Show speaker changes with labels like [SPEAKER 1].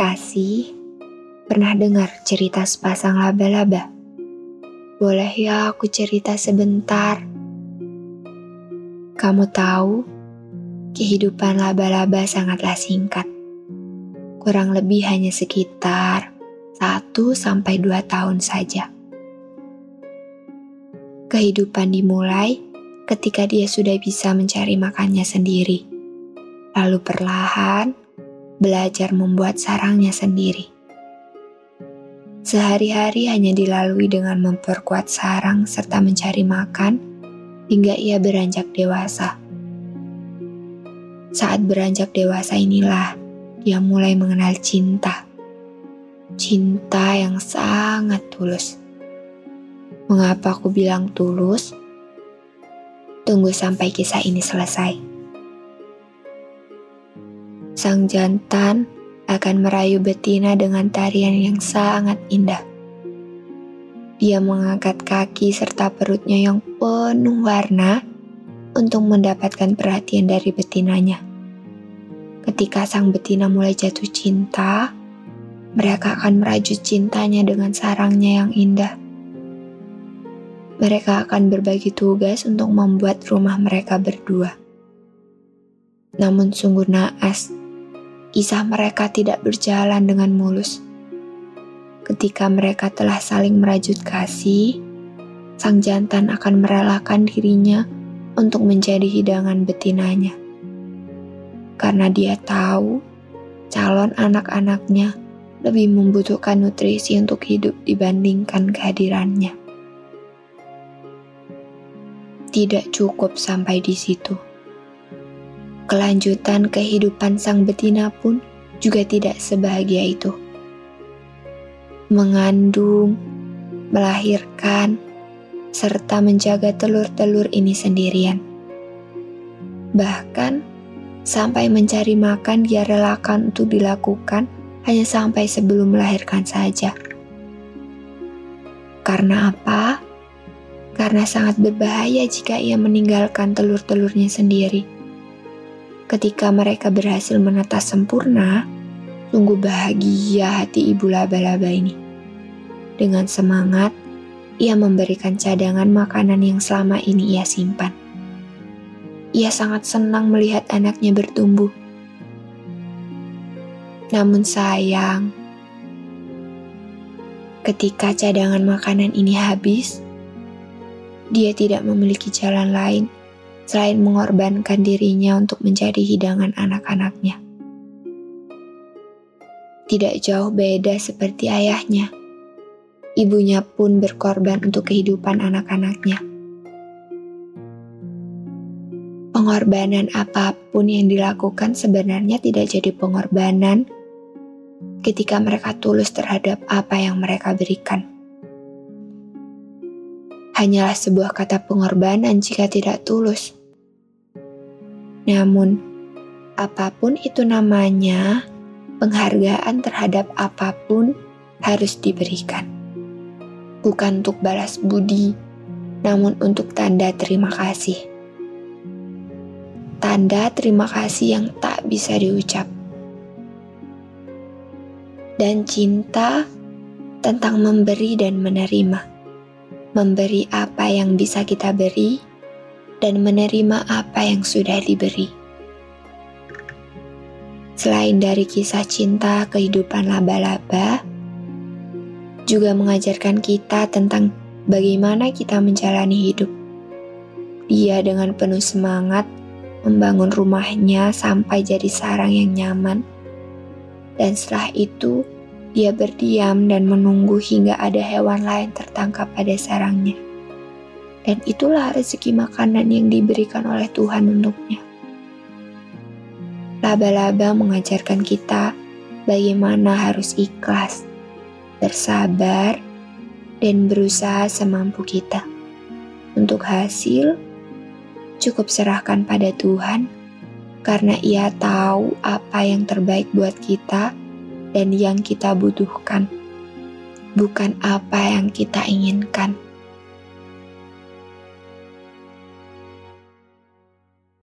[SPEAKER 1] Kasih, pernah dengar cerita sepasang laba-laba? Boleh ya aku cerita sebentar? Kamu tahu, kehidupan laba-laba sangatlah singkat. Kurang lebih hanya sekitar 1 sampai 2 tahun saja. Kehidupan dimulai ketika dia sudah bisa mencari makannya sendiri. Lalu perlahan belajar membuat sarangnya sendiri. Sehari-hari hanya dilalui dengan memperkuat sarang serta mencari makan hingga ia beranjak dewasa. Saat beranjak dewasa inilah dia mulai mengenal cinta. Cinta yang sangat tulus. Mengapa aku bilang tulus? Tunggu sampai kisah ini selesai sang jantan akan merayu betina dengan tarian yang sangat indah. Dia mengangkat kaki serta perutnya yang penuh warna untuk mendapatkan perhatian dari betinanya. Ketika sang betina mulai jatuh cinta, mereka akan merajut cintanya dengan sarangnya yang indah. Mereka akan berbagi tugas untuk membuat rumah mereka berdua. Namun sungguh naas kisah mereka tidak berjalan dengan mulus. Ketika mereka telah saling merajut kasih, sang jantan akan merelakan dirinya untuk menjadi hidangan betinanya. Karena dia tahu calon anak-anaknya lebih membutuhkan nutrisi untuk hidup dibandingkan kehadirannya. Tidak cukup sampai di situ kelanjutan kehidupan sang betina pun juga tidak sebahagia itu. Mengandung, melahirkan, serta menjaga telur-telur ini sendirian. Bahkan, sampai mencari makan dia relakan untuk dilakukan hanya sampai sebelum melahirkan saja. Karena apa? Karena sangat berbahaya jika ia meninggalkan telur-telurnya sendiri Ketika mereka berhasil menetas sempurna, sungguh bahagia hati ibu laba-laba ini. Dengan semangat, ia memberikan cadangan makanan yang selama ini ia simpan. Ia sangat senang melihat anaknya bertumbuh. Namun sayang, ketika cadangan makanan ini habis, dia tidak memiliki jalan lain selain mengorbankan dirinya untuk menjadi hidangan anak-anaknya. Tidak jauh beda seperti ayahnya, ibunya pun berkorban untuk kehidupan anak-anaknya. Pengorbanan apa pun yang dilakukan sebenarnya tidak jadi pengorbanan ketika mereka tulus terhadap apa yang mereka berikan hanyalah sebuah kata pengorbanan jika tidak tulus. Namun, apa pun itu namanya, penghargaan terhadap apa pun harus diberikan. Bukan untuk balas budi, namun untuk tanda terima kasih. Tanda terima kasih yang tak bisa diucap. Dan cinta tentang memberi dan menerima. Memberi apa yang bisa kita beri dan menerima apa yang sudah diberi. Selain dari kisah cinta kehidupan laba-laba, juga mengajarkan kita tentang bagaimana kita menjalani hidup. Dia dengan penuh semangat membangun rumahnya sampai jadi sarang yang nyaman. Dan setelah itu, dia berdiam dan menunggu hingga ada hewan lain tertangkap pada sarangnya dan itulah rezeki makanan yang diberikan oleh Tuhan untuknya. Laba-laba mengajarkan kita bagaimana harus ikhlas, bersabar, dan berusaha semampu kita. Untuk hasil, cukup serahkan pada Tuhan, karena Ia tahu apa yang terbaik buat kita dan yang kita butuhkan, bukan apa yang kita inginkan.